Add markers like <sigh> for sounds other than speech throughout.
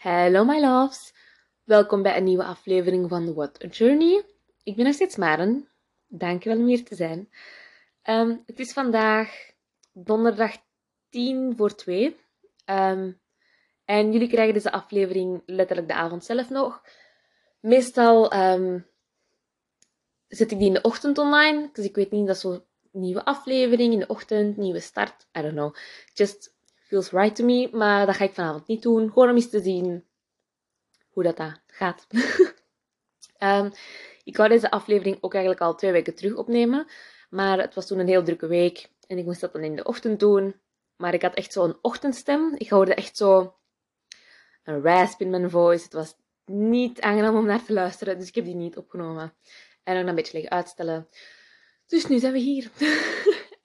Hello my loves. Welkom bij een nieuwe aflevering van What a Journey. Ik ben nog steeds Maren. Dankjewel om hier te zijn. Ehm, het is vandaag donderdag 10 voor 2. Ehm, en jullie krijgen deze aflevering letterlijk de avond zelf nog. Meestal um, zet ik die in de ochtend online. Dus ik weet niet, dat is zo'n nieuwe aflevering in de ochtend, nieuwe start. I don't know. Just feels right to me. Maar dat ga ik vanavond niet doen. Gewoon om eens te zien hoe dat, dat gaat. um, <laughs> ik wou deze aflevering ook eigenlijk al twee weken terug opnemen. Maar het was toen een heel drukke week. En ik moest dat dan in de ochtend doen. Maar ik had echt zo'n ochtendstem. Ik hoorde echt zo een rasp in mijn voice. Het was niet aangenaam om naar te luisteren. Dus ik heb die niet opgenomen. En dan een beetje liggen uitstellen. Dus nu zijn we hier.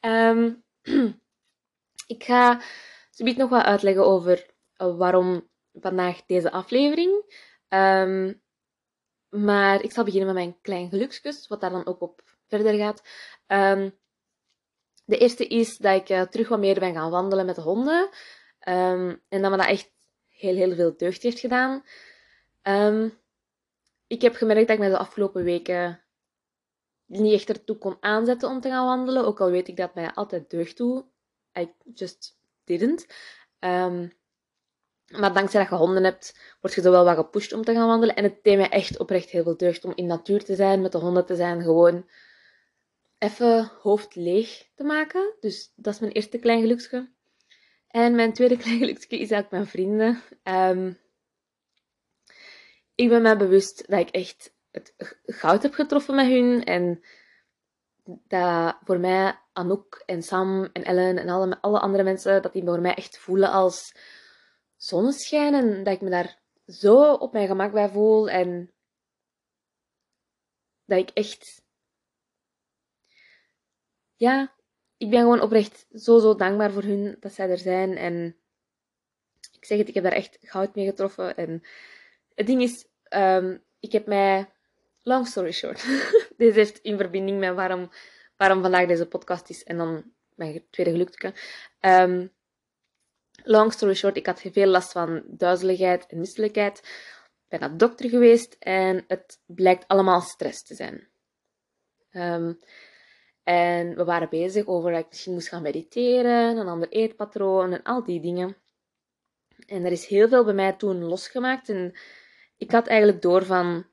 um, <laughs> <clears throat> ik ga zometeen nog wat uitleggen over waarom vandaag deze aflevering. Um, maar ik zal beginnen met mijn klein gelukskus, wat daar dan ook op verder gaat. Um, de eerste is dat ik uh, terug wat meer ben gaan wandelen met de honden. Um, en dat me dat echt heel, heel veel deugd heeft gedaan. Ik heb gemerkt dat ik me de afgelopen weken niet echt ertoe kon aanzetten om te gaan wandelen. Ook al weet ik dat mij altijd deugd doet. I just didn't. Um, maar dankzij dat je honden hebt, word je zo wel wat gepusht om te gaan wandelen. En het deed mij echt oprecht heel veel deugd om in natuur te zijn, met de honden te zijn. Gewoon even hoofd leeg te maken. Dus dat is mijn eerste klein geluksje. En mijn tweede <laughs> klein geluksje is eigenlijk mijn vrienden. Um, ik ben mij bewust dat ik echt het goud heb getroffen met hun. En dat voor mij Anouk en Sam en Ellen en alle, alle andere mensen, dat die voor mij echt voelen als zonneschijn. En dat ik me daar zo op mijn gemak bij voel. En dat ik echt... Ja, ik ben gewoon oprecht zo, zo dankbaar voor hun dat zij er zijn. En ik zeg het, ik heb daar echt goud mee getroffen. En het ding is, um, ik heb mij long story short. <laughs> Deze heeft in verbinding met waarom, waarom vandaag deze podcast is en dan mijn tweede gelukje. Um, long story short, ik had veel last van duizeligheid en misselijkheid. Ik ben naar de dokter geweest en het blijkt allemaal stress te zijn. Um, en we waren bezig over dat ik misschien moest gaan mediteren, een ander eetpatroon en al die dingen. En er is heel veel bij mij toen losgemaakt. En ik had eigenlijk door van,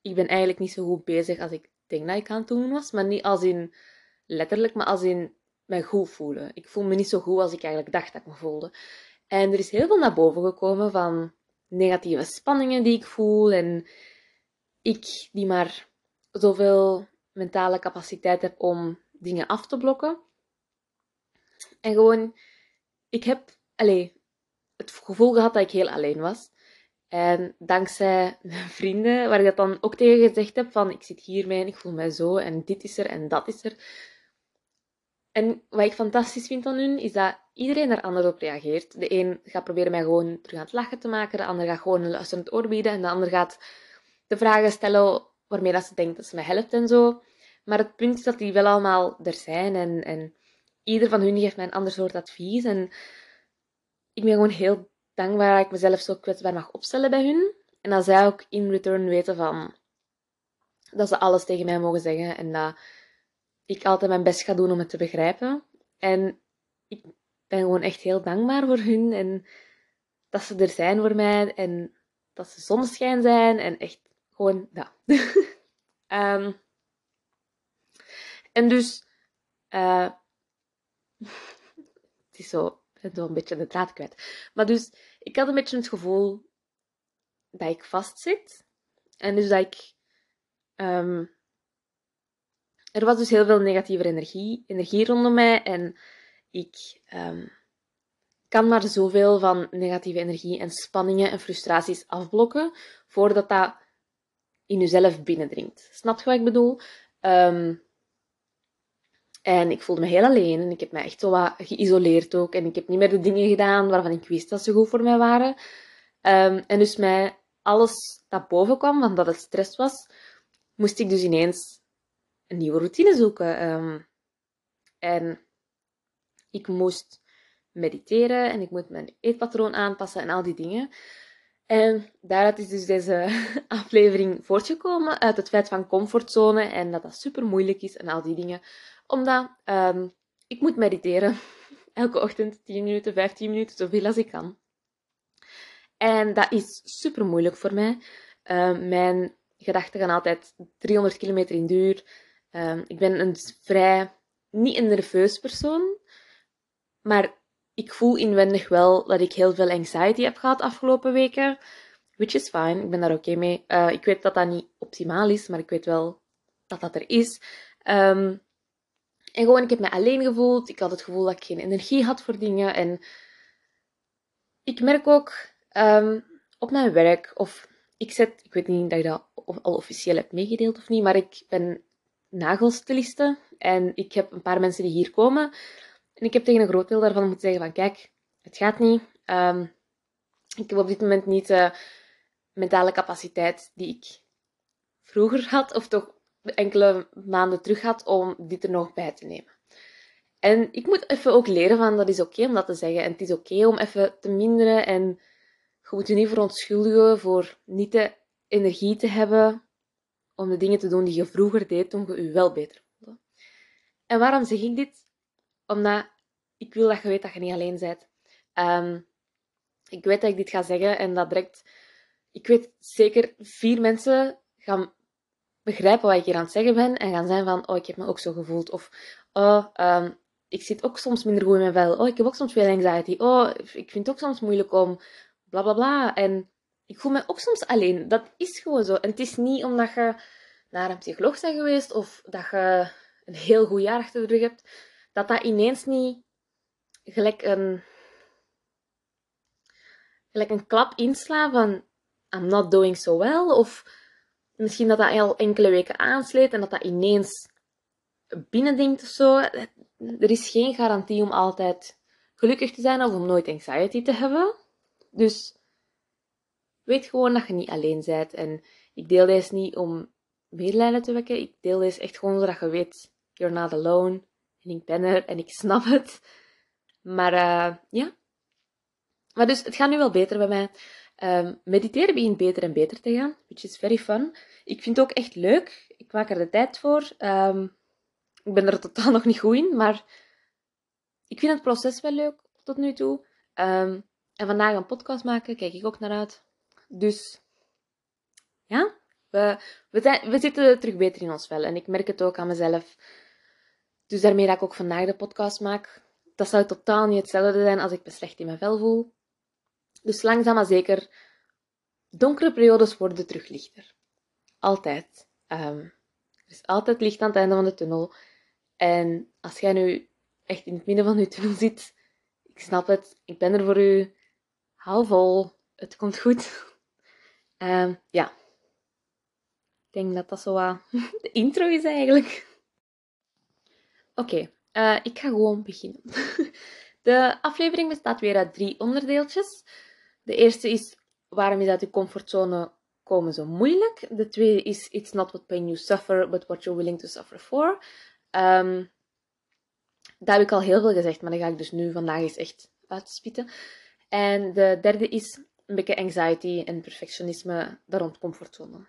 ik ben eigenlijk niet zo goed bezig als ik denk dat ik aan het doen was. Maar niet als in letterlijk, maar als in mij goed voelen. Ik voel me niet zo goed als ik eigenlijk dacht dat ik me voelde. En er is heel veel naar boven gekomen van negatieve spanningen die ik voel. En ik die maar zoveel mentale capaciteit heb om dingen af te blokken. En gewoon, ik heb allez, het gevoel gehad dat ik heel alleen was. En dankzij mijn vrienden, waar ik dat dan ook tegen gezegd heb, van ik zit hiermee en ik voel mij zo en dit is er en dat is er. En wat ik fantastisch vind aan hun, is dat iedereen er anders op reageert. De een gaat proberen mij gewoon terug aan het lachen te maken, de ander gaat gewoon een luisterend oor bieden en de ander gaat de vragen stellen waarmee dat ze denkt dat ze mij helpt en zo. Maar het punt is dat die wel allemaal er zijn en, en ieder van hun geeft mij een ander soort advies. En ik ben gewoon heel dankbaar dat ik mezelf zo kwetsbaar mag opstellen bij hun. En dat zij ook in return weten van dat ze alles tegen mij mogen zeggen en dat ik altijd mijn best ga doen om het te begrijpen. En ik ben gewoon echt heel dankbaar voor hun en dat ze er zijn voor mij en dat ze zonneschijn zijn en echt gewoon dat. um, <laughs> en dus, uh, <laughs> het is zo, het een beetje de draad kwijt. Maar dus, ik had een beetje het gevoel dat ik vastzit. En dus dat ik. Um, er was dus heel veel negatieve energie, energie rondom mij. En ik um, kan maar zoveel van negatieve energie en spanningen en frustraties afblokken voordat dat in jezelf binnendringt. Snap je wat ik bedoel? Um, en ik voelde me heel alleen en ik heb me echt zo wat geïsoleerd ook. En ik heb niet meer de dingen gedaan waarvan ik wist dat ze goed voor mij waren. Um, en dus mij alles dat boven kwam, van dat het stress was, moest ik dus ineens een nieuwe routine zoeken. Um, en ik moest mediteren en ik moet mijn eetpatroon aanpassen en al die dingen. En daaruit is dus deze <laughs> aflevering voortgekomen uit het feit van comfortzone en dat dat super moeilijk is en al die dingen. Omdat um, ik moet mediteren. <laughs> Elke ochtend 10 minuten, 15 minuten, zoveel als ik kan. En dat is super moeilijk voor mij. Uh, mijn gedachten gaan altijd 300 kilometer in duur. Uh, ik ben een vrij, niet een nerveus persoon, maar ik voel inwendig wel dat ik heel veel anxiety heb gehad afgelopen weken. Which is fine, ik ben daar oké mee. Uh, ik weet dat dat niet optimaal is, maar ik weet wel dat dat er is. En gewoon, ik heb me alleen gevoeld. Ik had het gevoel dat ik geen energie had voor dingen. En ik merk ook um, op mijn werk, of ik zet, ik weet niet dat je dat al officieel hebt meegedeeld of niet, maar ik ben nagelstiliste. En ik heb een paar mensen die hier komen. En ik heb tegen een groot deel daarvan moeten zeggen van, kijk, het gaat niet. Um, ik heb op dit moment niet de mentale capaciteit die ik vroeger had, of toch enkele maanden terug had, om dit er nog bij te nemen. En ik moet even ook leren van, dat is oké om dat te zeggen. En het is oké om even te minderen en je moet je niet verontschuldigen voor niet de energie te hebben om de dingen te doen die je vroeger deed toen je je wel beter voelde. En waarom zeg ik dit? Omdat ik wil dat je weet dat je niet alleen bent. Um, ik weet dat ik dit ga zeggen en dat direct... Ik weet zeker vier mensen gaan begrijpen wat ik hier aan het zeggen ben en gaan zijn van, oh, ik heb me ook zo gevoeld. Of, oh, um, ik zit ook soms minder goed in mijn vel. Oh, ik heb ook soms veel anxiety. Oh, ik vind het ook soms moeilijk om bla bla bla. En ik voel me ook soms alleen. Dat is gewoon zo. En het is niet omdat je naar een psycholoog bent geweest of dat je een heel goed jaar achter de rug hebt, dat dat ineens niet gelijk een, gelijk een klap inslaat van I'm not doing so well. Of misschien dat dat al enkele weken aansleet en dat dat ineens binnendingt of zo. Er is geen garantie om altijd gelukkig te zijn of om nooit anxiety te hebben. Dus weet gewoon dat je niet alleen bent. En ik deel deze niet om medelijden te wekken. Ik deel deze echt gewoon zodat je weet, you're not alone. En ik ben er en ik snap het. Maar uh, ja. Maar dus, het gaat nu wel beter bij mij. Um, mediteren begint beter en beter te gaan, which is very fun. Ik vind het ook echt leuk. Ik maak er de tijd voor. Um, ik ben er totaal <laughs> nog niet goed in, maar ik vind het proces wel leuk tot nu toe. Um, en vandaag een podcast maken, kijk ik ook naar uit. Dus ja, we, we, zijn, we zitten terug beter in ons vel. En ik merk het ook aan mezelf. Dus daarmee dat ik ook vandaag de podcast maak. Dat zou totaal niet hetzelfde zijn als ik me slecht in mijn vel voel. Dus langzaam maar zeker, donkere periodes worden terug lichter. Altijd. Um, er is altijd licht aan het einde van de tunnel. En als jij nu echt in het midden van je tunnel zit, ik snap het, ik ben er voor u. Hou vol, het komt goed. Um, <laughs> ja. Ik denk dat dat zo uh, <laughs> de intro is eigenlijk. Oké, uh, ik ga gewoon beginnen. <laughs> De aflevering bestaat weer uit drie onderdeeltjes. De eerste is waarom is uit je comfortzone komen zo moeilijk. De tweede is it's not what pain you suffer, but what you're willing to suffer for. Um, daar heb ik al heel veel gezegd, maar dat ga ik dus nu vandaag eens echt uitspitten. En de derde is een beetje anxiety en perfectionisme dat rond comfortzone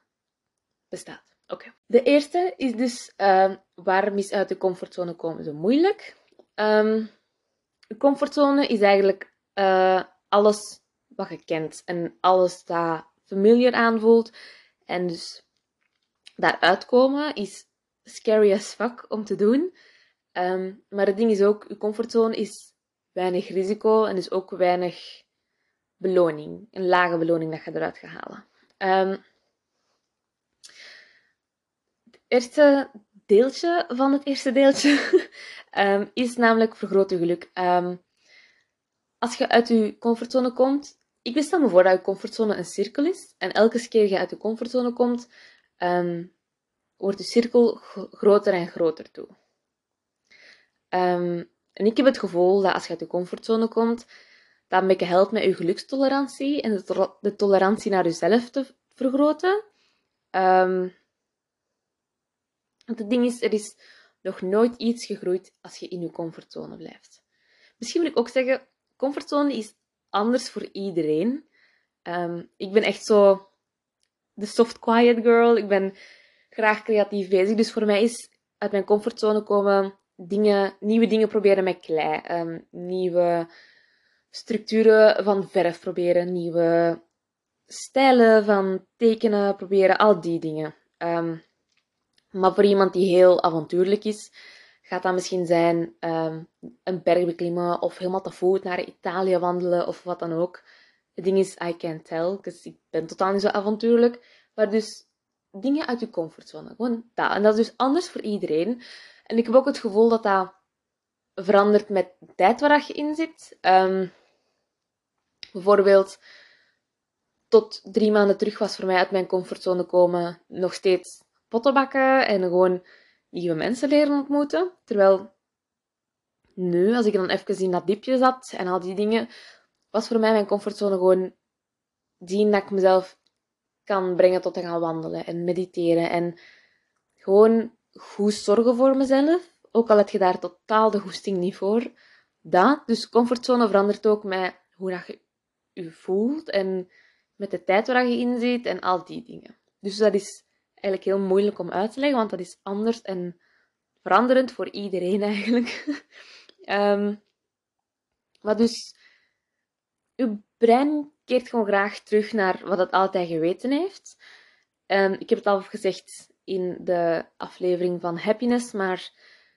bestaat. Oké. De eerste is dus uh, waarom is uit de comfortzone komen zo moeilijk? De comfortzone is eigenlijk uh, alles wat je kent en alles dat familiar aanvoelt. En dus daaruit komen is scary as fuck om te doen. Um, maar het ding is ook, je comfortzone is weinig risico en dus ook weinig beloning. Een lage beloning dat je eruit gaat halen. Um, het eerste deeltje van het eerste deeltje um, <laughs> is namelijk vergroot je geluk. als je uit je comfortzone komt, ik stel me voor dat je comfortzone een cirkel is. En elke keer je uit je comfortzone komt, um, wordt de cirkel groter en groter toe. Um, en ik heb het gevoel dat als je uit je comfortzone komt, dat een beetje helpt met je gelukstolerantie en de, to de tolerantie naar jezelf te vergroten. Um, want het ding is, er is nog nooit iets gegroeid als je in je comfortzone blijft. Misschien moet ik ook zeggen, comfortzone is anders voor iedereen. Ehm, ik ben echt zo de soft quiet girl. Ik ben graag creatief bezig. Dus voor mij is uit mijn comfortzone komen dingen, nieuwe dingen proberen met klei. Ehm, nieuwe structuren van verf proberen. Nieuwe stijlen van tekenen proberen. Al die dingen. Ehm, maar voor iemand die heel avontuurlijk is, gaat dat misschien zijn een berg beklimmen of helemaal te voet naar Italië wandelen of wat dan ook. Het ding is, I can't tell, dus ik ben totaal niet zo avontuurlijk. Maar dus dingen uit je comfortzone. En dat is dus anders voor iedereen. En ik heb ook het gevoel dat dat verandert met de tijd waar je in zit. Um, bijvoorbeeld, tot drie maanden terug was voor mij uit mijn comfortzone komen nog steeds pottenbakken en gewoon nieuwe mensen leren ontmoeten. Terwijl nu, als ik dan even in dat diepje zat en al die dingen, was voor mij mijn comfortzone gewoon zien dat ik mezelf kan brengen tot te gaan wandelen en mediteren. En gewoon goed zorgen voor mezelf. Ook al heb je daar totaal de goesting niet voor. Dat. Dus comfortzone verandert ook met hoe dat je je voelt en met de tijd waar je in zit en al die dingen. Dus dat is eigenlijk heel moeilijk om uit te leggen, want dat is anders en veranderend voor iedereen <laughs> eigenlijk. um, dus, uw brein keert gewoon graag terug naar wat het altijd geweten heeft. Um, ik heb het al gezegd in de aflevering van happiness, maar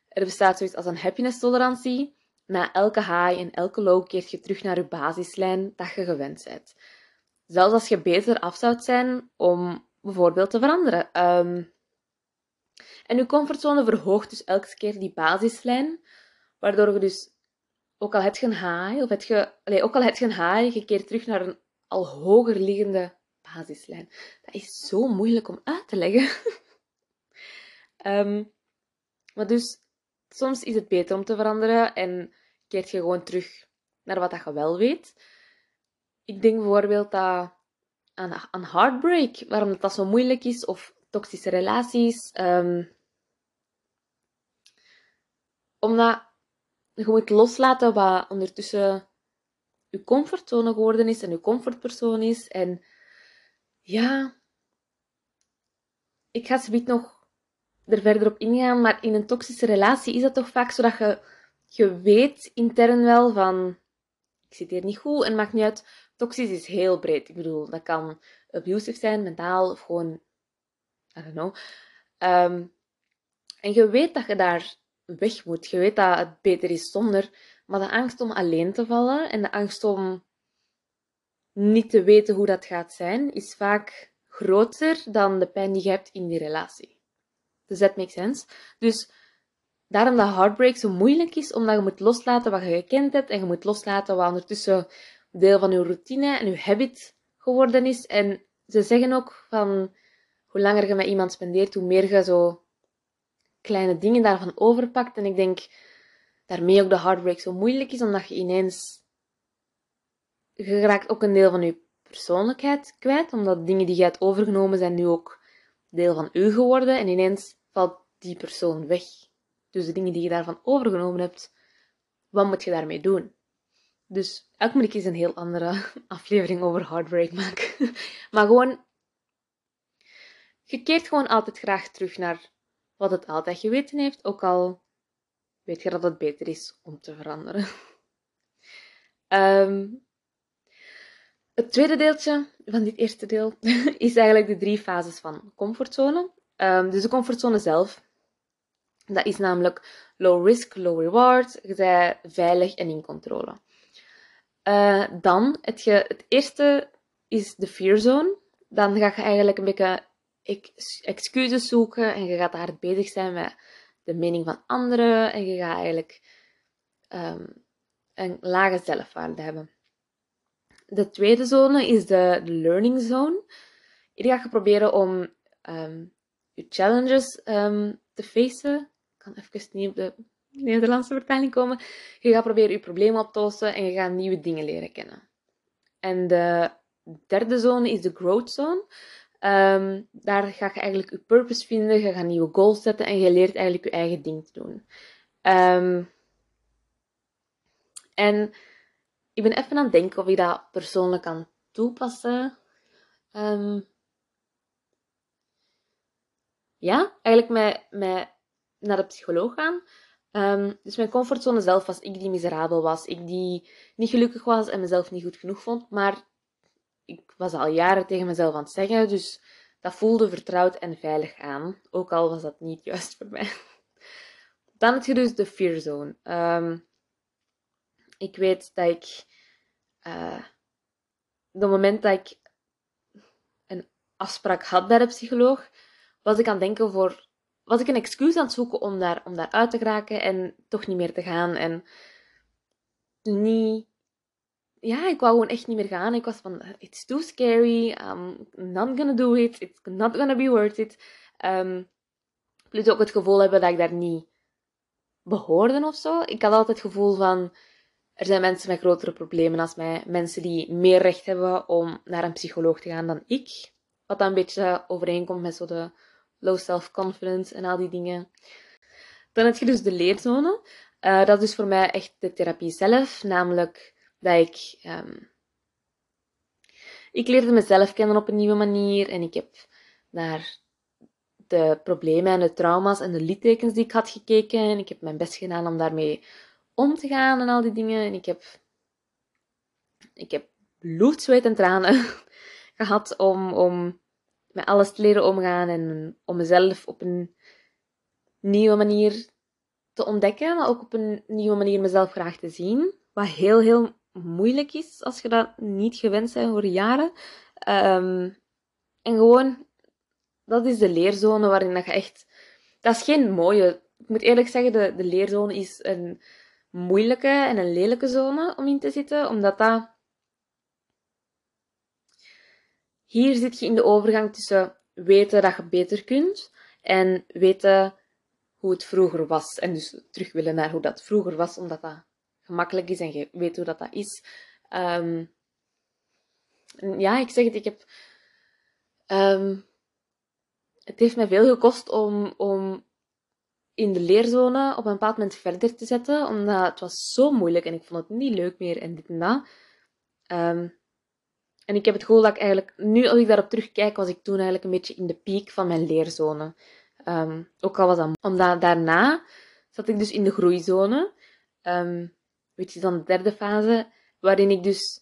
er bestaat zoiets als een happiness tolerantie. Na elke high en elke low keert je terug naar je basislijn dat je gewend bent. Zelfs als je beter af zou zijn om bijvoorbeeld te veranderen. Um, en je comfortzone verhoogt dus elke keer die basislijn, waardoor je dus, ook al heb je een of heb je, ook al heb je een keert terug naar een al hoger liggende basislijn. Dat is zo moeilijk om uit te leggen. um, <laughs> maar dus, soms is het beter om te veranderen en keert je gewoon terug naar wat je wel weet. Ik denk bijvoorbeeld dat aan, aan heartbreak, waarom dat, dat zo moeilijk is, of toxische relaties. Um, omdat je moet loslaten wat ondertussen je comfortzone geworden is en je comfortpersoon is. En ja, ik ga zoiets nog er verder op ingaan, maar in een toxische relatie is dat toch vaak zo dat je, je weet intern wel van, ik zit hier niet goed en maakt niet uit. Toxisch is heel breed. Ik bedoel, dat kan abusive zijn, mentaal of gewoon, I don't know. Um, en je weet dat je daar weg moet. Je weet dat het beter is zonder, maar de angst om alleen te vallen en de angst om niet te weten hoe dat gaat zijn, is vaak groter dan de pijn die je hebt in die relatie. Does that make sense? Dus daarom dat heartbreak zo moeilijk is, omdat je moet loslaten wat je gekend hebt en je moet loslaten wat ondertussen deel van je routine en je habit geworden is. En ze zeggen ook van hoe langer je met iemand spendeert, hoe meer je zo kleine dingen daarvan overpakt. En ik denk daarmee ook de heartbreak zo moeilijk is, omdat je ineens... Je raakt ook een deel van je persoonlijkheid kwijt, omdat dingen die je hebt overgenomen zijn nu ook deel van u geworden. En ineens valt die persoon weg. Dus de dingen die je daarvan overgenomen hebt, wat moet je daarmee doen? Dus elk moet ik een heel andere <laughs> aflevering over heartbreak maken. <laughs> maar gewoon, je keert gewoon altijd graag terug naar wat het altijd geweten heeft, ook al weet je dat het beter is om te veranderen. Um, <laughs> het tweede deeltje van dit eerste deel is eigenlijk de drie fases van comfortzone. Um, dus de comfortzone zelf, dat is namelijk low risk, low reward. Je bent veilig en in controle. Uh, dan, het, je, het eerste is de fear zone. Dan ga je eigenlijk een beetje excuses zoeken en je gaat hard bezig zijn met de mening van anderen en je gaat eigenlijk um, een lage zelfwaarde hebben. De tweede zone is de, learning zone. Hier ga je proberen om um, je challenges um, te facen. Ik kan even niet op de Nederlandse vertaling komen. Je gaat proberen je problemen op te lossen en je gaat nieuwe dingen leren kennen. En de derde zone is de growth zone. Um, daar ga je eigenlijk je purpose vinden, je gaat nieuwe goals zetten en je leert eigenlijk je eigen ding te doen. Um, en ik ben even aan het denken of ik dat persoonlijk kan toepassen? Ehm, ja, eigenlijk met, met naar de psycholoog gaan. Ehm, dus mijn comfortzone zelf was ik die miserabel was. Ik die niet gelukkig was en mezelf niet goed genoeg vond. Maar ik was al jaren tegen mezelf aan het zeggen. Dus dat voelde vertrouwd en veilig aan. Ook al was dat niet juist voor mij. <laughs> Dan heb je dus de fear zone. Um, ik weet dat ik... Uh, op het moment dat ik een afspraak had bij de psycholoog, was ik aan het denken voor... Was ik een excuus aan het zoeken om daar, om daar uit te geraken en toch niet meer te gaan. En niet... Ja, ik wou gewoon echt niet meer gaan. Ik was van, it's too scary. I'm not gonna do it. It's not gonna be worth it. Um, plus ook het gevoel hebben dat ik daar niet behoorde of zo. Ik had altijd het gevoel van, er zijn mensen met grotere problemen als mij. Mensen die meer recht hebben om naar een psycholoog te gaan dan ik. Wat dan een beetje overeenkomt met zo de low self-confidence en al die dingen. Dan heb je dus de leerzone. Uh, dat is voor mij echt de therapie zelf. Namelijk dat ik... Um, ik leerde mezelf kennen op een nieuwe manier. En ik heb naar de problemen en de trauma's en de littekens die ik had gekeken. En ik heb mijn best gedaan om daarmee om te gaan en al die dingen. En ik heb, ik heb bloed, zweet en tranen <laughs> gehad om, om met alles te leren omgaan en om mezelf op een nieuwe manier te ontdekken, maar ook op een nieuwe manier mezelf graag te zien. Wat heel, heel moeilijk is als je dat niet gewend bent voor jaren. Um, en gewoon, dat is de leerzone waarin dat je echt... Dat is geen mooie... Ik moet eerlijk zeggen, de, de leerzone is een moeilijke en een lelijke zone om in te zitten, omdat dat... Hier zit je in de overgang tussen weten dat je beter kunt en weten hoe het vroeger was. En dus terug willen naar hoe dat vroeger was, omdat dat gemakkelijk is en je weet hoe dat, dat is. Um, ja, ik zeg het, ik heb... Um, het heeft mij veel gekost om, om in de leerzone op een bepaald moment verder te zetten, omdat het was zo moeilijk en ik vond het niet leuk meer en dit en dat. Um, en ik heb het gevoel dat ik eigenlijk, nu als ik daarop terugkijk, was ik toen eigenlijk een beetje in de piek van mijn leerzone. Um, ook al was dat omdat daarna zat ik dus in de groeizone, um, weet je, dan de derde fase, waarin ik dus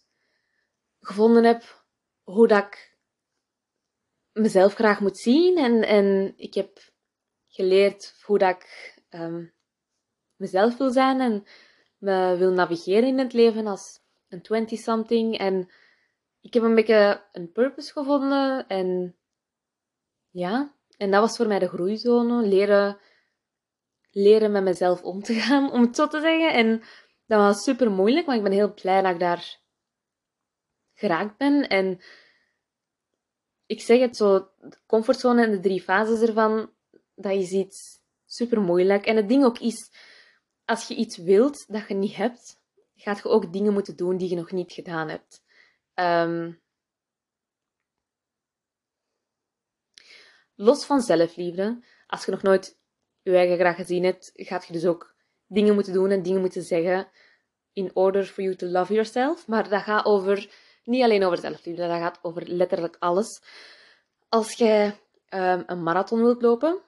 gevonden heb hoe dat ik mezelf graag moet zien en, en ik heb geleerd hoe dat ik um, mezelf wil zijn en me wil navigeren in het leven als een 20-something. En ik heb een beetje een purpose gevonden. En ja, en dat was voor mij de groeizone. Leren, leren met mezelf om te gaan, <laughs> om het zo te zeggen. En dat was super moeilijk, maar ik ben heel blij dat ik daar geraakt ben. En ik zeg het zo, de comfortzone en de drie fases ervan, dat is iets super moeilijk. En het ding ook is, als je iets wilt dat je niet hebt, gaat je ook dingen moeten doen die je nog niet gedaan hebt. Um, los van zelfliefde, als je nog nooit je eigen graag gezien hebt, gaat je dus ook dingen moeten doen en dingen moeten zeggen in order for you to love yourself. Maar dat gaat over, niet alleen over zelfliefde, dat gaat over letterlijk alles. Als jij um, een marathon wilt lopen,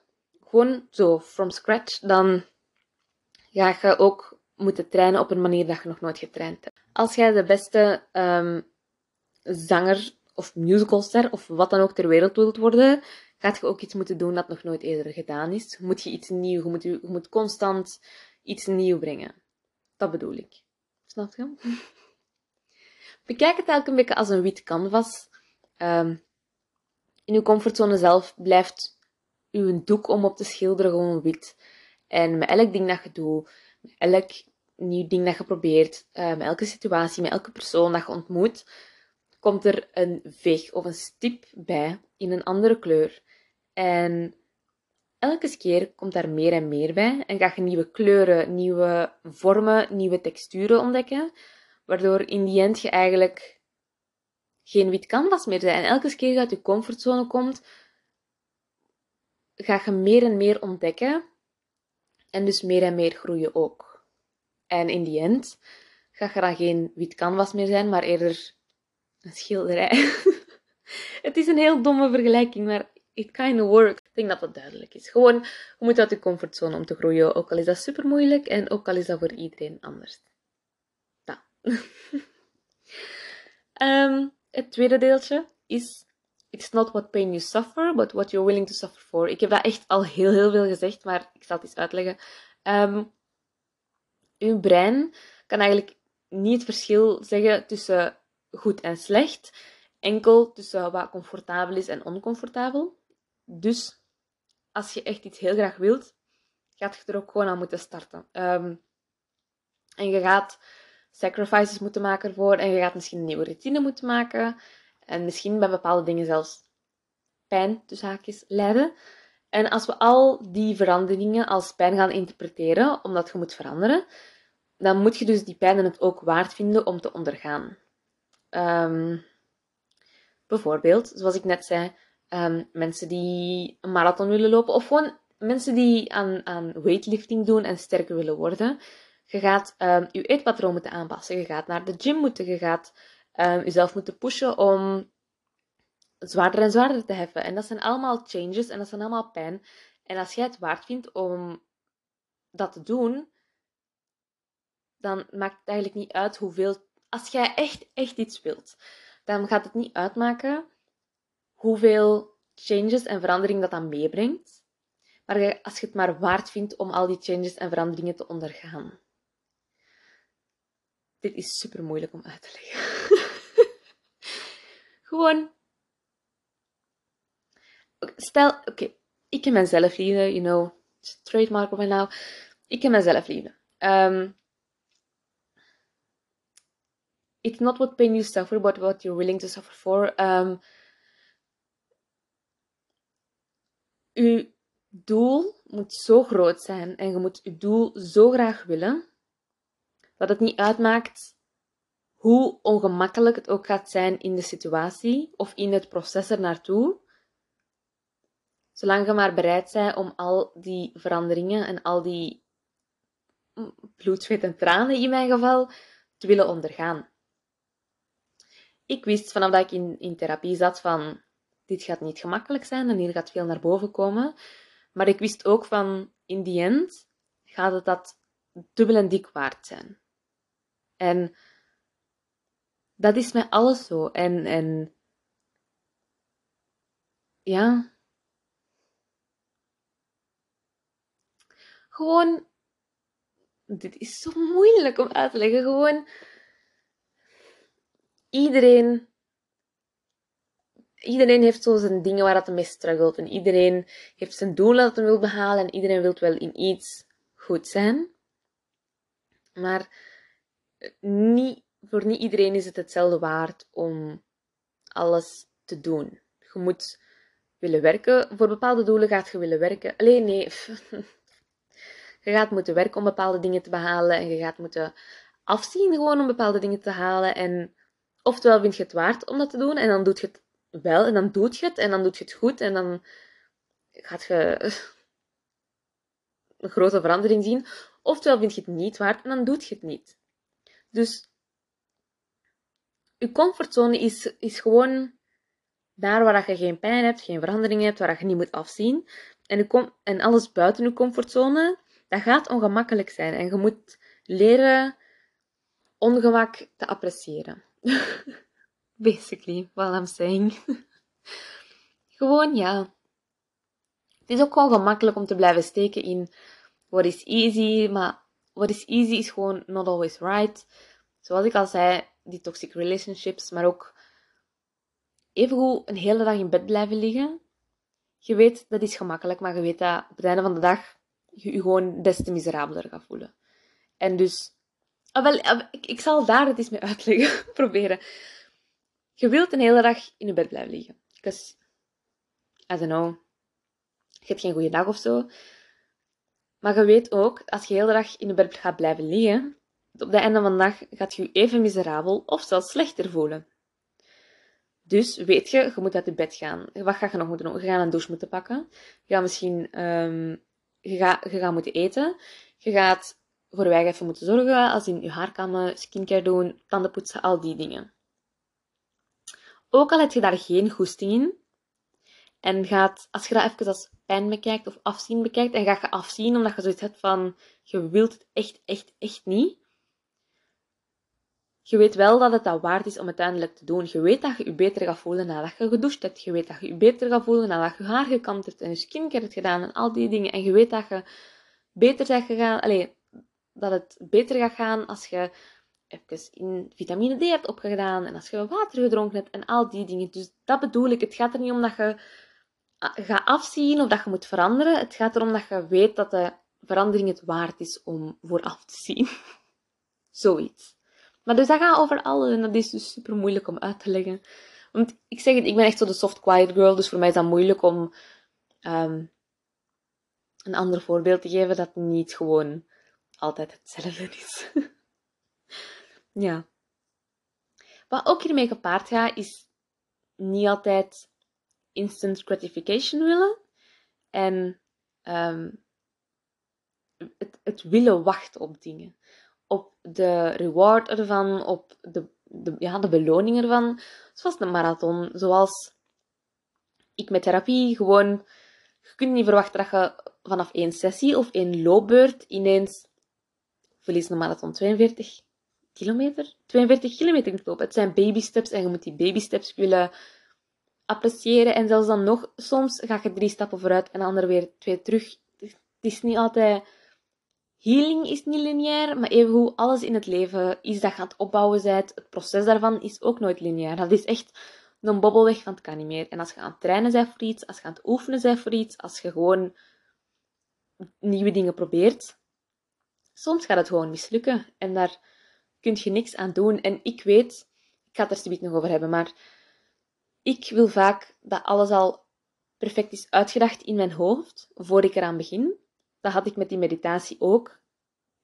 gewoon zo from scratch, dan ga je ook moeten trainen op een manier dat je nog nooit getraind hebt. Als jij de beste um, zanger of musicalster of wat dan ook ter wereld wilt worden, gaat je ook iets moeten doen dat nog nooit eerder gedaan is. Moet je iets nieuws, je moet, je moet constant iets nieuws brengen. Dat bedoel ik. Snap je? <laughs> Bekijk het een beetje als een wit canvas. Um, in je comfortzone zelf blijft uw doek om op te schilderen gewoon wit. En met elk ding dat je doet, met elk nieuw ding dat je probeert, uh, met elke situatie, met elke persoon dat je ontmoet, komt er een veeg of een stip bij in een andere kleur. En elke keer komt daar meer en meer bij en ga je nieuwe kleuren, nieuwe vormen, nieuwe texturen ontdekken, waardoor in die end je eigenlijk geen wit canvas meer bent. En elke keer je uit je comfortzone komt, ga je meer en meer ontdekken en dus meer en meer groeien ook. En in die end ga je dan geen wit canvas meer zijn, maar eerder een schilderij. <laughs> het is een heel domme vergelijking, maar it kind of works. Ik denk dat dat duidelijk is. Gewoon, je moet uit je comfortzone om te groeien. Ook al is dat super moeilijk en ook al is dat voor iedereen anders. Dat. <laughs> Ehm, het tweede deeltje is It's not what pain you suffer, but what you're willing to suffer for. Ik heb dat echt al heel, heel veel gezegd, maar ik zal het eens uitleggen. Um, uw brein kan eigenlijk niet het verschil zeggen tussen goed en slecht, enkel tussen wat comfortabel is en oncomfortabel. Dus als je echt iets heel graag wilt, gaat je er ook gewoon aan moeten starten. Um, en je gaat sacrifices moeten maken ervoor en je gaat misschien een nieuwe routine moeten maken. En misschien bij bepaalde dingen zelfs pijn, tussen haakjes, lijden. En als we al die veranderingen als pijn gaan interpreteren, omdat je moet veranderen, dan moet je dus die pijn het ook waard vinden om te ondergaan. Um, bijvoorbeeld, zoals ik net zei, um, mensen die een marathon willen lopen, of gewoon mensen die aan, aan weightlifting doen en sterker willen worden. Je gaat um, je eetpatroon moeten aanpassen. Je gaat naar de gym moeten. Je gaat jezelf moeten pushen om zwaarder en zwaarder te heffen. En dat zijn allemaal changes en dat zijn allemaal pijn. En als jij het waard vindt om dat te doen, dan maakt het eigenlijk niet uit hoeveel. Als jij echt, echt iets wilt, dan gaat het niet uitmaken hoeveel changes en veranderingen dat dan meebrengt. Maar als je het maar waard vindt om al die changes en veranderingen te ondergaan. Dit is super moeilijk om uit te leggen. <laughs> Gewoon. Stel, oké, ik heb mijn zelfliefde, you know, trademark of mij nou. Ik heb mijn zelfliefde. Um, it's not what pain you suffer, but what you're willing to suffer for. Um, uw doel moet zo groot zijn en je moet je doel zo graag willen dat het niet uitmaakt hoe ongemakkelijk het ook gaat zijn in de situatie of in het proces er naartoe. Zolang je maar bereid bent om al die veranderingen en al die bloed, zweet en tranen in mijn geval te willen ondergaan. Ik wist vanaf dat ik in, therapie zat van dit gaat niet gemakkelijk zijn en hier gaat veel naar boven komen. Maar ik wist ook van in die end gaat het dat dubbel en dik waard zijn. En dat is met alles zo. En, en ja. Gewoon, dit is zo moeilijk om uit te leggen. Gewoon, iedereen, iedereen heeft zo zijn dingen waar hij mee struggelt. En iedereen heeft zijn doel dat hij wil behalen. En iedereen wil wel in iets goed zijn. Maar niet voor niet iedereen is het hetzelfde waard om alles te doen. Je moet willen werken. Voor bepaalde doelen gaat je willen werken. Alleen nee. <laughs> Je gaat moeten werken om bepaalde dingen te behalen. En je gaat moeten afzien gewoon om bepaalde dingen te halen. En oftewel vind je het waard om dat te doen. En dan doe je het wel. En dan doe je het. En dan doe je het goed. En dan gaat je <laughs> een grote verandering zien. Oftewel vind je het niet waard. En dan doe je het niet. Dus je comfortzone is, is gewoon daar waar je geen pijn hebt, geen verandering hebt, waar je niet moet afzien. En, en alles buiten je comfortzone, dat gaat ongemakkelijk zijn. En je moet leren ongemak te appreciëren. <laughs> Basically, what I'm saying. <laughs> gewoon, ja. Het is ook gewoon gemakkelijk om te blijven steken in what is easy, maar what is easy is gewoon not always right. Zoals ik al zei, die toxic relationships, maar ook evengoed een hele dag in bed blijven liggen. Je weet, dat is gemakkelijk, maar je weet dat op het einde van de dag je je gewoon des te miserabeler gaat voelen. En dus, ah, wel, ah, ik, ik zal daar het eens mee uitleggen, <laughs> proberen. Je wilt een hele dag in je bed blijven liggen. Because, I don't know, je hebt geen goede dag of zo. Maar je weet ook, als je de hele dag in je bed gaat blijven liggen, op het einde van de dag gaat je je even miserabel of zelfs slechter voelen. Dus weet je, je moet uit je bed gaan. Wat ga je nog moeten doen? Je gaat een douche moeten pakken. Je gaat misschien um, je gaat, je gaat moeten eten. Je gaat voor je even moeten zorgen, als in je haarkammen, skincare doen, tanden poetsen, al die dingen. Ook al heb je daar geen goesting in, en gaat, als je dat even als pijn bekijkt of afzien bekijkt, en ga je afzien omdat je zoiets hebt van, je wilt het echt, echt, echt niet, je weet wel dat het dat waard is om uiteindelijk te doen. Je weet dat je je beter gaat voelen nadat je gedoucht hebt. Je weet dat je je beter gaat voelen nadat je haar gekamd hebt en je skincare hebt gedaan en al die dingen. En je weet dat je beter bent gegaan, allez, dat het beter gaat gaan als je even in vitamine D hebt opgedaan en als je water gedronken hebt en al die dingen. Dus dat bedoel ik. Het gaat er niet om dat je gaat afzien of dat je moet veranderen. Het gaat erom dat je weet dat de verandering het waard is om vooraf te zien. <laughs> Zoiets. Maar dus dat gaat over alles en dat is dus super moeilijk om uit te leggen. Want ik zeg het, ik ben echt zo de soft quiet girl, dus voor mij is dat moeilijk om ehm, een ander voorbeeld te geven dat niet gewoon altijd hetzelfde <laughs> is. ja. Wat ook hiermee gepaard gaat, is niet altijd instant gratification willen. En ehm, het, het willen wachten op dingen op de reward ervan, op de, de, ja, de beloning ervan. Zoals een marathon, zoals ik met therapie gewoon... Je kunt niet verwachten dat je vanaf één sessie of één loopbeurt ineens verlies een marathon 42 kilometer. 42 kilometer kunt lopen. Het zijn baby steps en je moet die baby steps willen appreciëren. En zelfs dan nog, soms ga je drie stappen vooruit en de andere weer twee terug. Het is niet altijd Healing is niet lineair, maar evengoed alles in het leven is dat je het opbouwen bent. Het proces daarvan is ook nooit lineair. Dat is echt een bobbelweg van het kan niet meer. En als je aan het trainen bent voor iets, als je aan het oefenen bent voor iets, als je gewoon nieuwe dingen probeert, soms gaat het gewoon mislukken. En daar kun je niks aan doen. En ik weet, ik ga het er zoiets nog over hebben, maar ik wil vaak dat alles al perfect is uitgedacht in mijn hoofd, voor ik eraan begin. Dat had ik met die meditatie ook.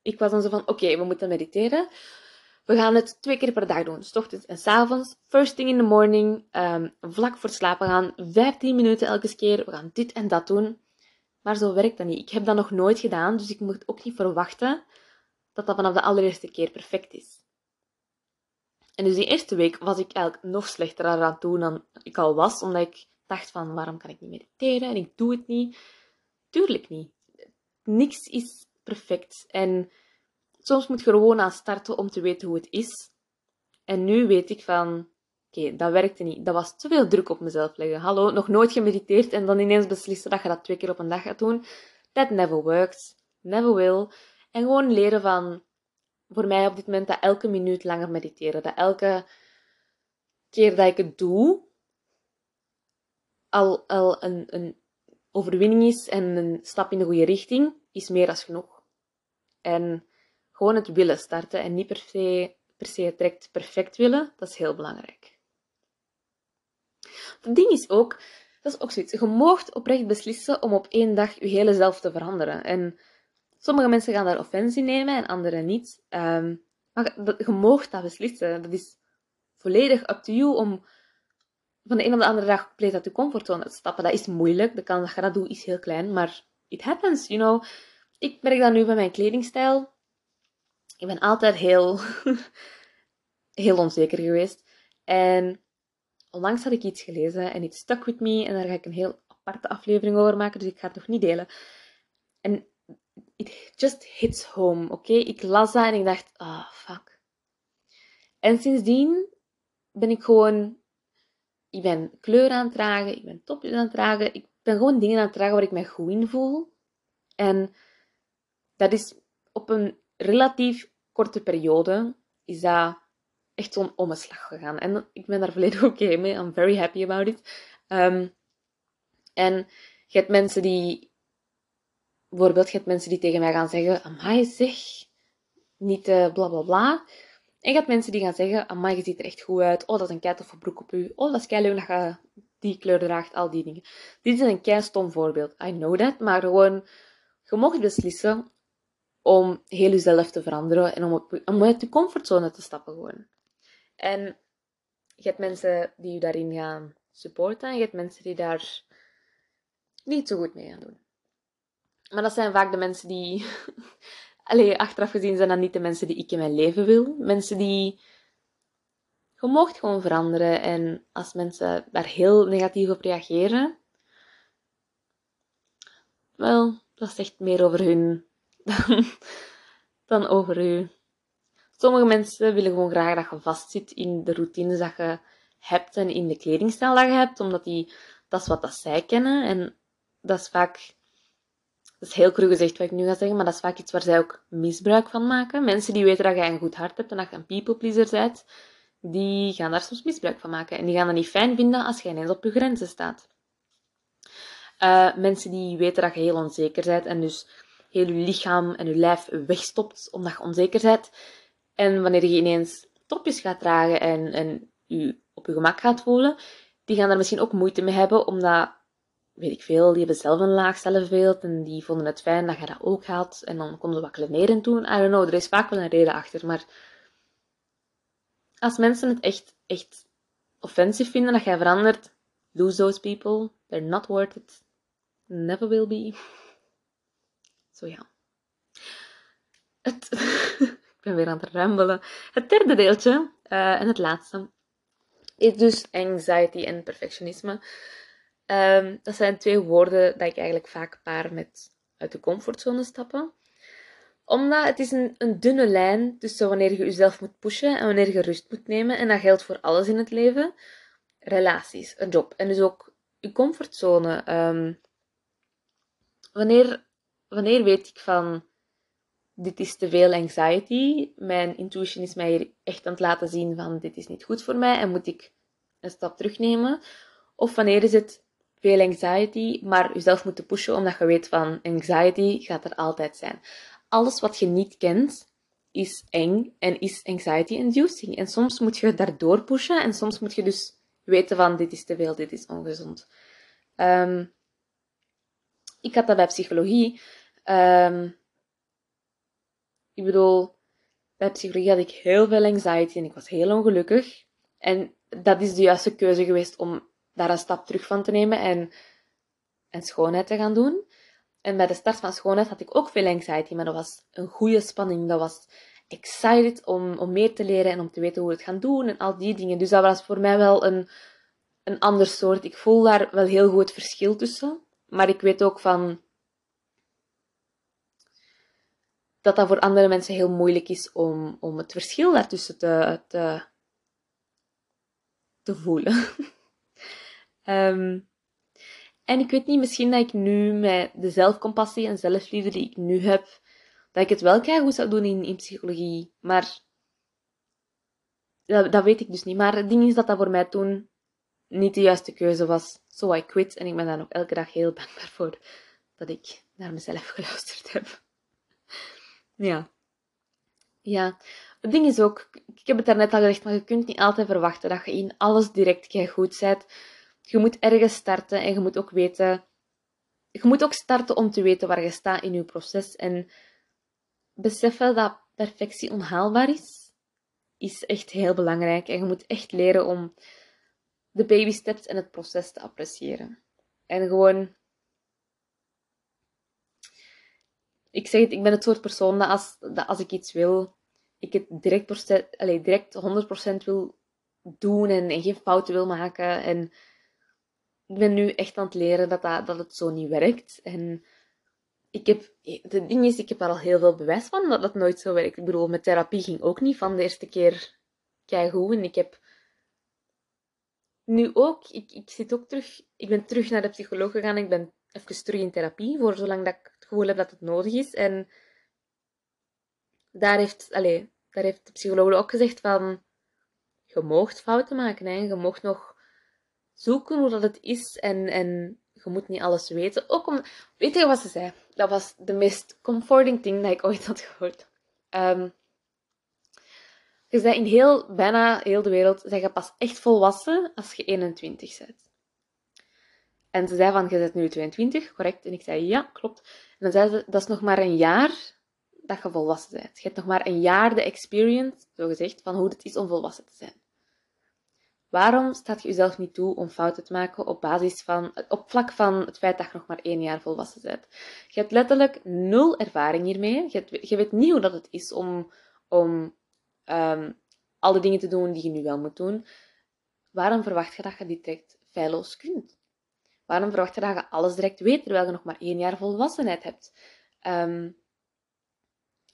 Ik was dan zo van, oké, we moeten mediteren. We gaan het twee keer per dag doen. S ochtends en s avonds. First thing in the morning. Um, vlak voor slapen gaan. 15 minuten elke keer. We gaan dit en dat doen. Maar zo werkt dat niet. Ik heb dat nog nooit gedaan, dus ik moet ook niet verwachten dat dat vanaf de allereerste keer perfect is. En dus die eerste week was ik eigenlijk nog slechter aan toe dan ik al was, omdat ik dacht van, waarom kan ik niet mediteren en ik doe het niet? Tuurlijk niet niks is perfect. En soms moet je gewoon aan starten om te weten hoe het is. En nu weet ik van, oké, dat werkte niet. Dat was te veel druk op mezelf leggen. Hallo, nog nooit gemediteerd en dan ineens beslissen dat je dat twee keer op een dag gaat doen. That never works. Never will. En gewoon leren van, voor mij op dit moment, dat elke minuut langer mediteren. Dat elke keer dat ik het doe, al, al een, een overwinning is en een stap in de goede richting, is meer dan genoeg. En gewoon het willen starten en niet per se, per se direct perfect willen, dat is heel belangrijk. Het ding is ook, dat is ook zoiets, je moogt oprecht beslissen om op één dag je hele zelf te veranderen. En sommige mensen gaan daar offensie nemen en anderen niet. Um, maar je moogt dat beslissen. Dat is volledig up to you om van de een op de andere dag compleet uit je comfortzone te stappen. Dat is moeilijk. De kans dat je dat doet is heel klein, maar it happens, you know. Ik merk dat nu bij mijn kledingstijl. Ik ben altijd heel, <laughs> heel onzeker geweest. En onlangs had ik iets gelezen en het stuck with me. En daar ga ik een heel aparte aflevering over maken, dus ik ga het nog niet delen. En it just hits home, oké? Ik las dat en ik dacht, ah, oh, fuck. En sindsdien ben ik gewoon ik ben kleur aan het dragen, ik ben topjes aan het dragen. Ik ben gewoon dingen aan het dragen waar ik mij goed in voel. En dat is op een relatief korte periode, is dat echt zo'n omslag gegaan. En ik ben daar volledig oké mee. I'm very happy about it. Um, en je hebt mensen die... Bijvoorbeeld, je hebt mensen die tegen mij gaan zeggen... Amai, zeg... Niet uh, bla bla bla. En je hebt mensen die gaan zeggen, amai, je ziet er echt goed uit. Oh, dat is een kei toffe broek op u. Oh, dat is kei leuk dat je die kleur draagt. Al die dingen. Dit is een kei stom voorbeeld. I know that. Maar gewoon, je mocht beslissen om heel jezelf te veranderen. En om, om uit je comfortzone te stappen gewoon. En je hebt mensen die je daarin gaan supporten. En je hebt mensen die daar niet zo goed mee gaan doen. Maar dat zijn vaak de mensen die <laughs> Allee, achteraf gezien zijn dat niet de mensen die ik in mijn leven wil. Mensen die je moogt gewoon veranderen. En als mensen daar heel negatief op reageren, wel, dat zegt meer over hun <laughs> dan over u. Sommige mensen willen gewoon graag dat je vastzit in de routines dat je hebt en in de kledingstijl dat je hebt, omdat die, dat is wat dat zij kennen. En dat is vaak, dat is heel cru gezegd wat ik nu ga zeggen, maar dat is vaak iets waar zij ook misbruik van maken. Mensen die weten dat je een goed hart hebt en dat je een people pleaser bent, die gaan daar soms misbruik van maken. En die gaan het niet fijn vinden als jij ineens op je grenzen staat. Uh, mensen die weten dat je heel onzeker bent en dus heel je lichaam en je lijf wegstopt omdat je onzeker bent. En wanneer je ineens topjes gaat dragen en, en je op je gemak gaat voelen, die gaan daar misschien ook moeite mee hebben, omdat, weet ik veel, die hebben zelf een laag zelfbeeld en die vonden het fijn dat je dat ook had. En dan konden ze wat klederen doen. I don't know, er is vaak wel een reden achter, maar als mensen het echt, echt offensief vinden dat jij verandert, lose those people. They're not worth it. Never will be. <laughs> Zo ja. Het, <laughs> ben weer aan het rambelen. Het derde deeltje, uh, en het laatste, is dus anxiety en perfectionisme. Um, dat zijn twee woorden dat ik eigenlijk vaak paar met uit de comfortzone stappen omdat het is een, dunne lijn tussen wanneer je jezelf moet pushen en wanneer je rust moet nemen. En dat geldt voor alles in het leven. Relaties, een job en dus ook je comfortzone. Um, wanneer, wanneer weet ik van dit is te veel anxiety. Mijn intuition is mij hier echt aan het laten zien van dit is niet goed voor mij en moet ik een stap terugnemen. Of wanneer is het veel anxiety, maar jezelf moeten pushen omdat je weet van anxiety gaat er altijd zijn alles wat je niet kent is eng en is anxiety-inducing. En soms moet je daardoor pushen en soms moet je dus weten van dit is te veel, dit is ongezond. Um, ik had dat bij psychologie. Um, ik bedoel, bij psychologie had ik heel veel anxiety en ik was heel ongelukkig. En dat is de juiste keuze geweest om daar een stap terug van te nemen en, en schoonheid te gaan doen. En bij de start van schoonheid had ik ook veel anxiety, maar dat was een goede spanning. Dat was excited om, om meer te leren en om te weten hoe we het gaan doen en al die dingen. Dus dat was voor mij wel een, een ander soort. Ik voel daar wel heel goed verschil tussen. Maar ik weet ook van dat dat voor andere mensen heel moeilijk is om, om het verschil daartussen te, te, te voelen. um, <laughs> En ik weet niet, misschien dat ik nu met de zelfcompassie en zelfliefde die ik nu heb, dat ik het wel goed zou doen in, in psychologie. Maar dat, dat, weet ik dus niet. Maar het ding is dat dat voor mij toen niet de juiste keuze was. So I quit. En ik ben daar nog elke dag heel <laughs> dankbaar voor dat ik naar mezelf geluisterd heb. Ja. Ja. Het ding is ook, ik heb het daarnet al gezegd, maar je kunt niet altijd verwachten dat je in alles direct goed bent je moet ergens starten en je moet ook weten. Je moet ook starten om te weten waar je staat in je proces. En beseffen dat perfectie onhaalbaar is, is echt heel belangrijk. En je moet echt leren om de baby steps en het proces te appreciëren. En gewoon. Ik zeg het, ik ben het soort persoon dat als, dat als ik iets wil, ik het direct, direct 100% wil doen en, en geen fouten wil maken. En ik ben nu echt aan het leren dat, dat, dat het zo niet werkt. En ik heb, het ding is, ik heb er al heel veel bewijs van dat dat nooit zo werkt. Ik bedoel, met therapie ging ook niet van de eerste keer keigoed. En ik heb nu ook, ik, ik zit ook terug, ik ben terug naar de psycholoog gegaan. Ik ben even terug in therapie, voor zolang dat ik gevoel heb dat het nodig is. En daar heeft, allez, daar heeft de psycholoog ook gezegd van, je moogt fouten maken, hè. je moogt nog zoeken hoe dat het is en, en je moet niet alles weten. Ook om, weet je wat ze zei? Dat was de meest comforting thing dat ik ooit had gehoord. Um, je zei in heel, bijna heel de wereld, zeg je pas echt volwassen als je 21 bent. En ze zei van, je bent nu 22, correct? En ik zei, ja, klopt. En dan zei ze, dat is nog maar een jaar dat je volwassen bent. Je hebt nog maar een jaar de experience, zo gezegd, van hoe het is om volwassen te zijn. Waarom staat je jezelf niet toe om fouten te maken op basis van, op vlak van het feit dat je nog maar één jaar volwassen bent? Je hebt letterlijk nul ervaring hiermee. Je, weet niet hoe dat het is om, om um, alle dingen te doen die je nu wel moet doen, waarom verwacht je dat je die direct feilloos kunt? Waarom verwacht je dat je alles direct weet, terwijl je nog maar één jaar volwassenheid hebt? Ehm,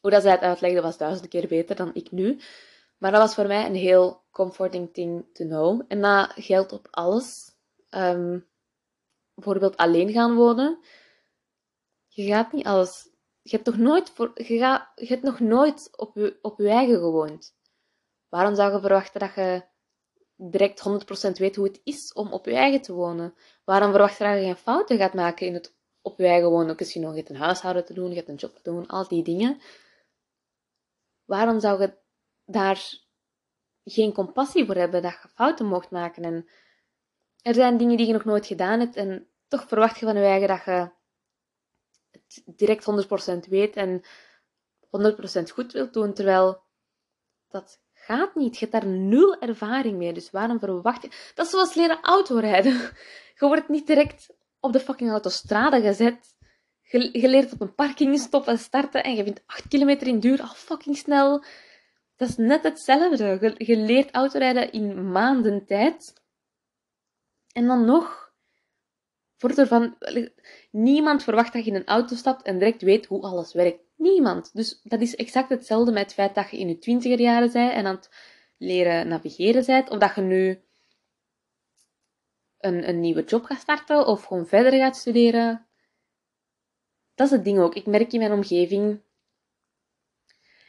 hoe dat zij het uitlegde was duizend keer beter dan ik nu. Maar dat was voor mij een heel comforting thing to know. En dat geldt op alles. Ehm, bijvoorbeeld alleen gaan wonen. Je gaat niet alles. Je hebt, toch nooit je, gaat, je hebt nog nooit op je, op je eigen gewoond. Waarom zou je verwachten dat je direct 100% weet hoe het is om op je eigen te wonen? Waarom verwacht je dat je geen fouten gaat maken in het op je eigen wonen? Ook als je nog hebt een huishouden te doen, je een job te doen, al die dingen. Waarom zou je daar geen compassie voor hebben dat je fouten mocht maken? En er zijn dingen die je nog nooit gedaan hebt en toch verwacht je van je eigen dat je het direct 100% weet en 100% goed wilt doen, terwijl dat gaat niet. Je hebt daar nul ervaring mee, dus waarom verwacht je... Dat is zoals leren autorijden. <laughs> Je wordt niet direct op de fucking autostrade gezet. Je, leert op een parking stoppen en starten en je vindt 8 kilometer in duur al fucking snel. Dat is net hetzelfde. Je, je leert autorijden in maanden tijd. En dan nog wordt er van... Niemand verwacht dat je in een auto stapt en direct weet hoe alles werkt. Niemand. Dus dat is exact hetzelfde met het feit dat je in je twintiger jaren bent en aan het leren navigeren bent. Of dat je nu een, een nieuwe job gaat starten of gewoon verder gaat studeren. Dat is het ding ook. Ik merk in mijn omgeving...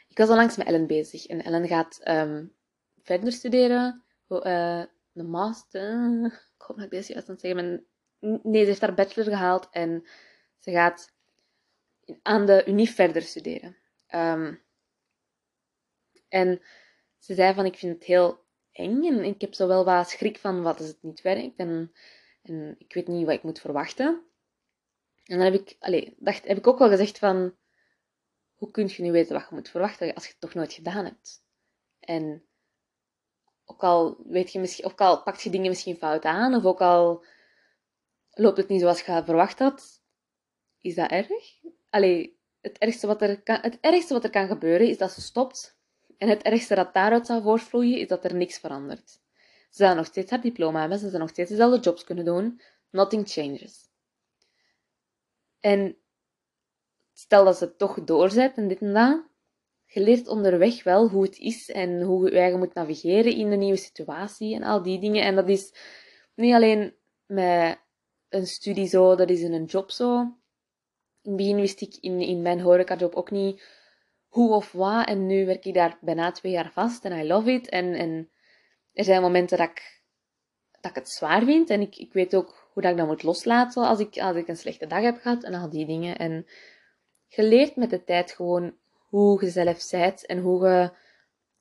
Ik was al langs met Ellen bezig. En Ellen gaat um, verder studeren. Uh, een master... <laughs> Ik hoop dat ik deze juist aan zeggen Nee, ze heeft haar bachelor gehaald en ze gaat aan de Unie verder studeren. Um, en ze zei van, ik vind het heel eng en ik heb zo wel wat schrik van wat als het niet werkt en, en ik weet niet wat ik moet verwachten. En dan heb ik, dacht, heb ik ook wel gezegd van, hoe kun je nu weten wat je moet verwachten als je het toch nooit gedaan hebt? En ook al, weet je misschien, ook al pakt je dingen misschien fout aan, of ook al loopt het niet zoals je verwacht had, is dat erg? Allee, het ergste, wat er kan, het ergste wat er kan gebeuren is dat ze stopt. En het ergste dat daaruit zou voortvloeien is dat er niks verandert. Ze zou nog steeds haar diploma hebben, ze zou nog steeds dezelfde jobs kunnen doen. Nothing changes. En stel dat ze toch doorzet en dit en dat, je leert onderweg wel hoe het is en hoe je eigen moet navigeren in een nieuwe situatie en al die dingen. En dat is niet alleen met een studie zo, dat is in een job zo. In het begin wist ik in, in mijn horecajob ook niet hoe of wat. En nu werk ik daar bijna twee jaar vast en I love it. En, en er zijn momenten dat ik, dat het zwaar vind. En ik, ik weet ook hoe dat ik dat moet loslaten als ik, als ik een slechte dag heb gehad en al die dingen. En je leert met de tijd gewoon hoe je zelf bent en hoe je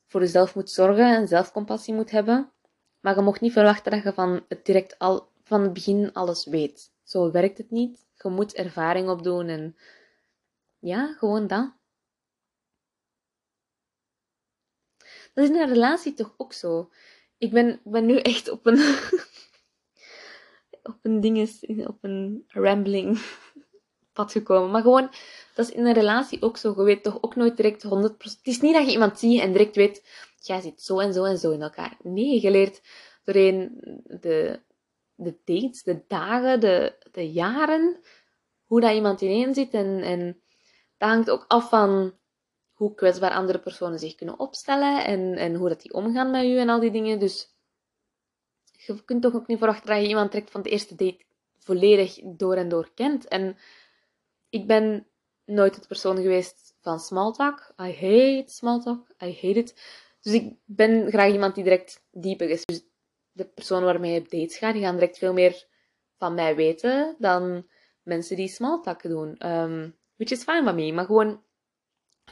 voor jezelf moet zorgen en zelfcompassie moet hebben. Maar je mocht niet verwachten dat je van het direct al van het begin alles weet. Zo werkt het niet. Je moet ervaring opdoen en ja, gewoon dat. Dat is in een relatie toch ook zo. Ik ben, ben nu echt op een, <laughs> op een dinges, op een rambling <laughs> pad gekomen. Maar gewoon, dat is in een relatie ook zo. Je weet toch ook nooit direct 100%. Het is niet dat je iemand ziet en direct weet, jij zit zo en zo en zo in elkaar. Nee, je leert doorheen de, de dates, de dagen, de, de jaren, hoe dat iemand ineen zit. En, en dat hangt ook af van hoe kwetsbaar andere personen zich kunnen opstellen en, en hoe dat die omgaan met u en al die dingen. Dus je kunt toch ook niet verwachten dat je iemand trekt van de eerste date volledig door en door kent. En ik ben nooit het persoon geweest van small talk. I hate small talk. I hate it. Dus ik ben graag iemand die direct dieper is. Dus de persoon waarmee je op dates gaat, die gaan direct veel meer van mij weten dan mensen die small talk doen. Um, which is fine by me. Maar gewoon,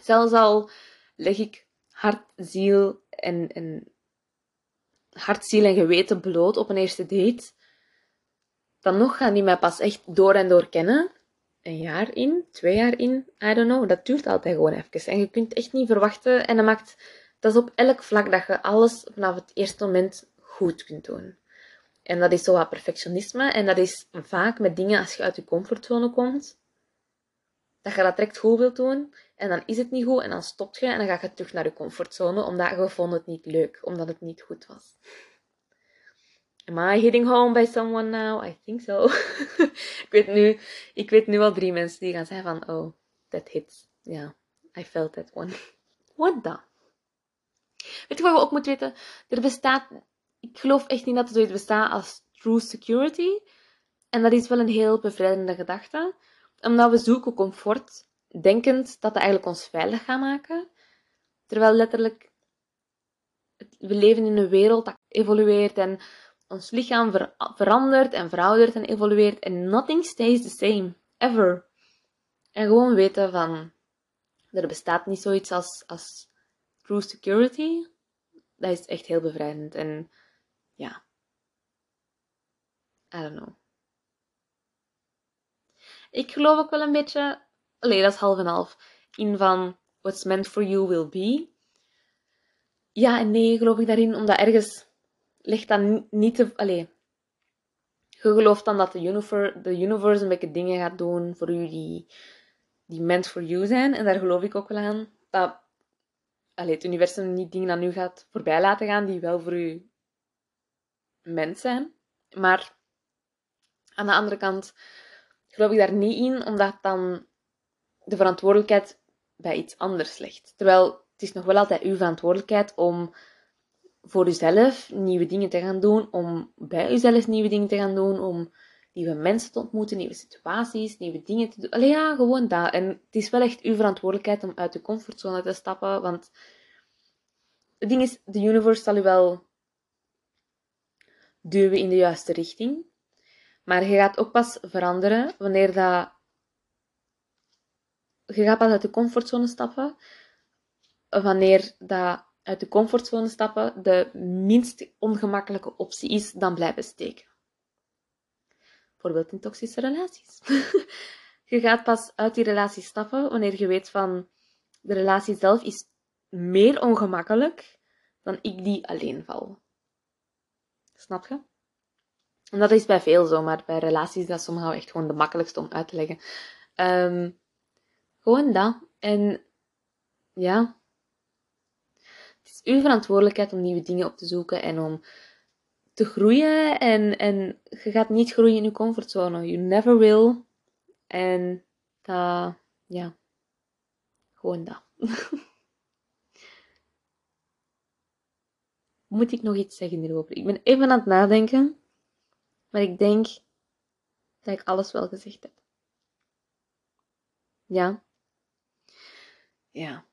zelfs al leg ik hart, ziel en, en hart, ziel en geweten bloot op een eerste date, dan nog gaan die mij pas echt door en door kennen. Een jaar in, twee jaar in, I don't know. Dat duurt altijd gewoon even. En je kunt echt niet verwachten. En dat maakt, dat is op elk vlak dat je alles vanaf het eerste moment goed kunt doen. En dat is zo wat perfectionisme. En dat is vaak met dingen als je uit je comfortzone komt. dat je dat direct goed wilt doen. En dan is het niet goed en dan stopt je en dan ga je terug naar je comfortzone. Omdat je vond het niet leuk. Omdat het niet goed was. Am I hitting home by someone now? I think so. <laughs> ik, weet nu, ik weet nu al drie mensen die gaan zeggen van... Oh, that hits. Ja, yeah, I felt that one. <laughs> What the? Weet je wat we ook moeten weten? Er bestaat... Ik geloof echt niet dat er zoiets bestaat als true security. En dat is wel een heel bevrijdende gedachte. Omdat we zoeken comfort, denkend dat dat eigenlijk ons veilig gaat maken. Terwijl letterlijk... We leven in een wereld dat evolueert en ons lichaam verandert en veroudert en evolueert. En nothing stays the same. Ever. En gewoon weten van... Er bestaat niet zoiets als, als true security. Dat is echt heel bevrijdend. En ja. I don't know. Ik geloof ook wel een beetje, alleen dat is half en half, in van what's meant for you will be. Ja en nee geloof ik daarin, omdat ergens ligt dat niet te... Allee, je gelooft dan dat de universe, de universe een beetje dingen gaat doen voor u die, die meant for you zijn. En daar geloof ik ook wel aan. Dat allee, het universum niet dingen aan u gaat voorbij laten gaan die wel voor u mens zijn. Maar aan de andere kant geloof ik daar niet in, omdat dan de verantwoordelijkheid bij iets anders ligt. Terwijl het is nog wel altijd uw verantwoordelijkheid om voor uzelf nieuwe dingen te gaan doen, om bij uzelf nieuwe dingen te gaan doen, om nieuwe mensen te ontmoeten, nieuwe situaties, nieuwe dingen te doen. Allee, ja, gewoon dat. En het is wel echt uw verantwoordelijkheid om uit de comfortzone te stappen, want het ding is, de universe zal u wel duwen in de juiste richting. Maar je gaat ook pas veranderen wanneer dat... Je gaat pas uit de comfortzone stappen wanneer dat uit de comfortzone stappen de minst ongemakkelijke optie is dan blijven steken. Bijvoorbeeld in toxische relaties. <laughs> je gaat pas uit die relatie stappen wanneer je weet van de relatie zelf is meer ongemakkelijk dan ik die alleen val. Snap je? En dat is bij veel zo, maar bij relaties is dat somehow echt gewoon de makkelijkste om uit te leggen. Um, gewoon dat. En ja, het is uw verantwoordelijkheid om nieuwe dingen op te zoeken en om te groeien. En, en je gaat niet groeien in je comfortzone. You never will. En ja, gewoon dat. <laughs> Moet ik nog iets zeggen hierover? Ik ben even aan het nadenken. Maar ik denk dat ik alles wel gezegd heb. Ja. Ja.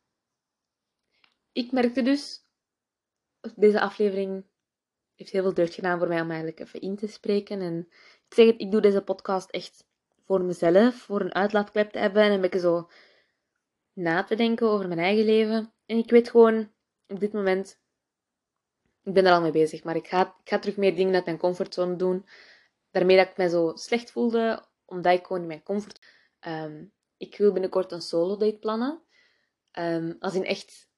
Ik merkte dus, deze aflevering heeft heel veel deugd gedaan voor mij om eigenlijk even in te spreken. En ik zeg het, ik doe deze podcast echt voor mezelf, voor een uitlaatklep te hebben en een beetje zo na te denken over mijn eigen leven. En ik weet gewoon op dit moment ik ben er al mee bezig, maar ik ga, ik ga terug meer dingen uit mijn comfortzone doen. Daarmee dat ik mij zo slecht voelde, omdat ik gewoon in mijn comfort... Um, ik wil binnenkort een solo date plannen. Um, als in echt...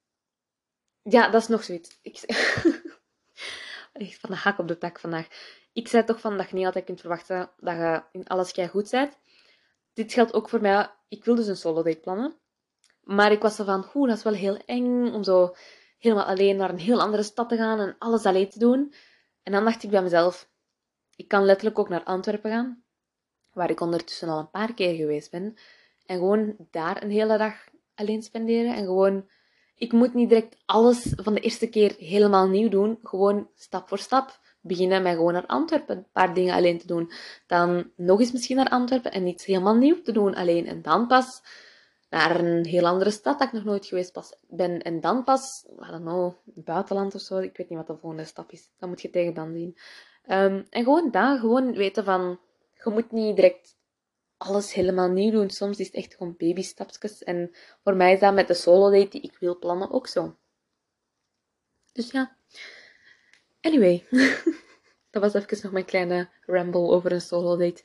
Ja, dat is nog zoiets. Ik... <laughs> echt van de hak op de tak vandaag. Ik zei toch van dat je niet altijd kunt verwachten dat je in alles goed bent. Dit geldt ook voor mij. Ik wil dus een solo date plannen. Maar ik was zo van, oeh, dat is wel heel eng om zo helemaal alleen naar een heel andere stad te gaan en alles alleen te doen. En dan dacht ik bij mezelf, ik kan letterlijk ook naar Antwerpen gaan, waar ik ondertussen al een paar keer geweest ben. En gewoon daar een hele dag alleen spenderen. En gewoon, ik moet niet direct alles van de eerste keer helemaal nieuw doen. Gewoon stap voor stap beginnen met gewoon naar Antwerpen een paar dingen alleen te doen. Dan nog eens misschien naar Antwerpen en iets helemaal nieuw te doen alleen. En dan pas naar een heel andere stad dat ik nog nooit geweest pas ben. En dan pas, I don't buitenland of zo. Ik weet niet wat de volgende stap is. Dat moet je tegen dan zien. Um, en gewoon daar, gewoon weten van, je moet niet direct alles helemaal nieuw doen. Soms is het echt gewoon babystapjes. En voor mij is dat met de solo date die ik wil plannen ook zo. Dus ja. Anyway. <laughs> dat was even nog mijn kleine ramble over een solo date.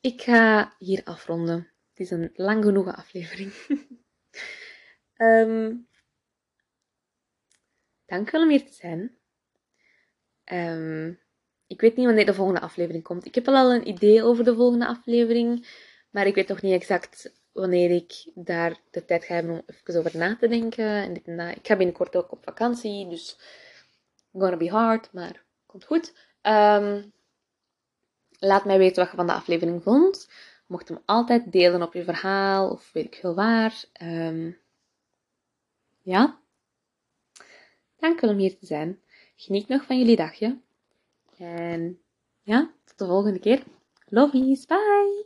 Ik ga hier afronden. Het is een lang genoeg aflevering. um, <laughs> dank wel om hier te zijn. Um, ik weet niet wanneer de volgende aflevering komt. Ik heb al een idee over de volgende aflevering, maar ik weet nog niet exact wanneer ik daar de tijd ga hebben om even over na te denken. En dit en. Ik ga binnenkort ook op vakantie, dus gonna be hard, maar komt goed. Ehm, laat mij weten wat je van de aflevering vond. Mocht hem altijd delen op je verhaal of weet ik veel waar. Ehm, ja. Dankjewel om hier te zijn. Geniet nog van jullie dagje. En ja, tot de volgende keer. Lovies, bye!